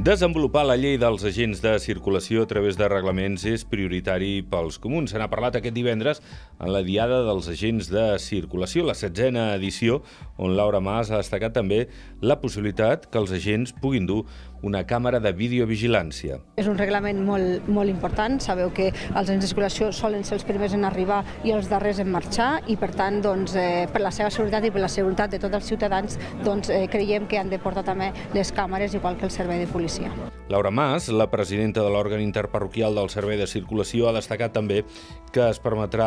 Desenvolupar la llei dels agents de circulació a través de reglaments és prioritari pels comuns. Se n'ha parlat aquest divendres en la Diada dels Agents de Circulació, la setzena edició, on Laura Mas ha destacat també la possibilitat que els agents puguin dur una càmera de videovigilància. És un reglament molt, molt important. Sabeu que els agents de circulació solen ser els primers en arribar i els darrers en marxar i, per tant, doncs, eh, per la seva seguretat i per la seguretat de tots els ciutadans, doncs, eh, creiem que han de portar també les càmeres, igual que el servei de policia. Laura Mas, la presidenta de l'òrgan interparroquial del Servei de Circulació, ha destacat també que es permetrà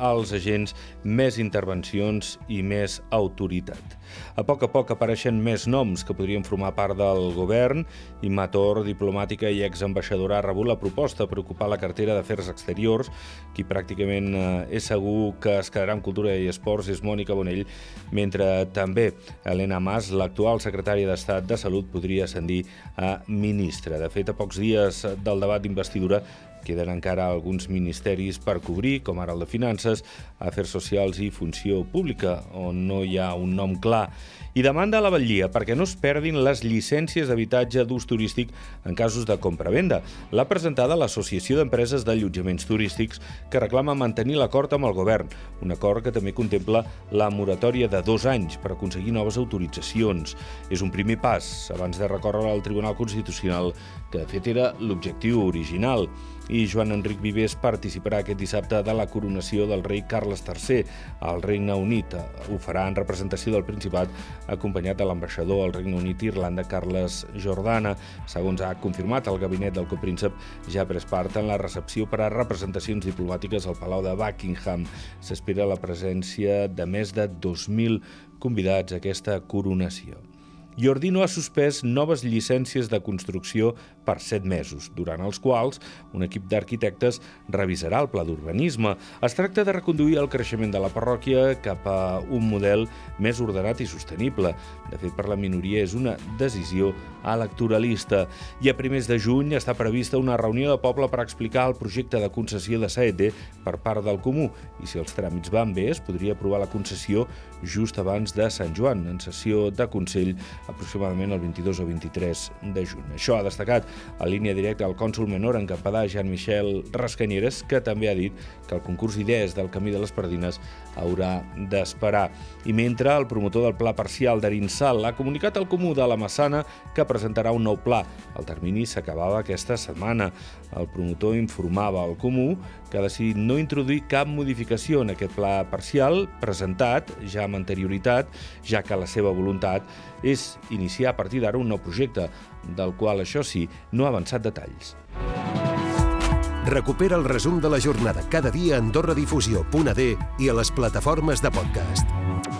als agents més intervencions i més autoritat. A poc a poc apareixen més noms que podrien formar part del govern i Mator, diplomàtica i exambaixadora, ha rebut la proposta per ocupar la cartera d'Afers Exteriors. Qui pràcticament eh, és segur que es quedarà amb Cultura i Esports és Mònica Bonell, mentre també Helena Mas, l'actual secretària d'Estat de Salut, podria ascendir a ministra. De fet, a pocs dies del debat d'investidura Queden encara alguns ministeris per cobrir, com ara el de Finances, Afers Socials i Funció Pública, on no hi ha un nom clar i demanda a la Batllia perquè no es perdin les llicències d'habitatge d'ús turístic en casos de compra-venda. L'ha presentada l'Associació d'Empreses d'Allotjaments Turístics que reclama mantenir l'acord amb el govern, un acord que també contempla la moratòria de dos anys per aconseguir noves autoritzacions. És un primer pas abans de recórrer al Tribunal Constitucional, que de fet era l'objectiu original i Joan Enric Vivés participarà aquest dissabte de la coronació del rei Carles III al Regne Unit. Ho farà en representació del Principat acompanyat de l'ambaixador al Regne Unit i Irlanda, Carles Jordana. Segons ha confirmat el gabinet del copríncep, ja ha pres part en la recepció per a representacions diplomàtiques al Palau de Buckingham. S'espera la presència de més de 2.000 convidats a aquesta coronació i Ordino ha suspès noves llicències de construcció per 7 mesos, durant els quals un equip d'arquitectes revisarà el pla d'urbanisme. Es tracta de reconduir el creixement de la parròquia cap a un model més ordenat i sostenible. De fet, per la minoria és una decisió electoralista. I a primers de juny està prevista una reunió de poble per explicar el projecte de concessió de Saete per part del Comú i si els tràmits van bé es podria aprovar la concessió just abans de Sant Joan, en sessió de Consell aproximadament el 22 o 23 de juny. Això ha destacat a línia directa el cònsul menor en Capadà, Jean-Michel Rascanyeres, que també ha dit que el concurs d'idees del Camí de les Pardines haurà d'esperar. I mentre el promotor del pla parcial d'Arinsal ha comunicat al Comú de la Massana que presentarà un nou pla. El termini s'acabava aquesta setmana. El promotor informava al Comú que ha decidit no introduir cap modificació en aquest pla parcial presentat ja amb anterioritat, ja que la seva voluntat és iniciar a partir d'ara un nou projecte, del qual, això sí, no ha avançat detalls. Recupera el resum de la jornada cada dia a AndorraDifusió.d i a les plataformes de podcast.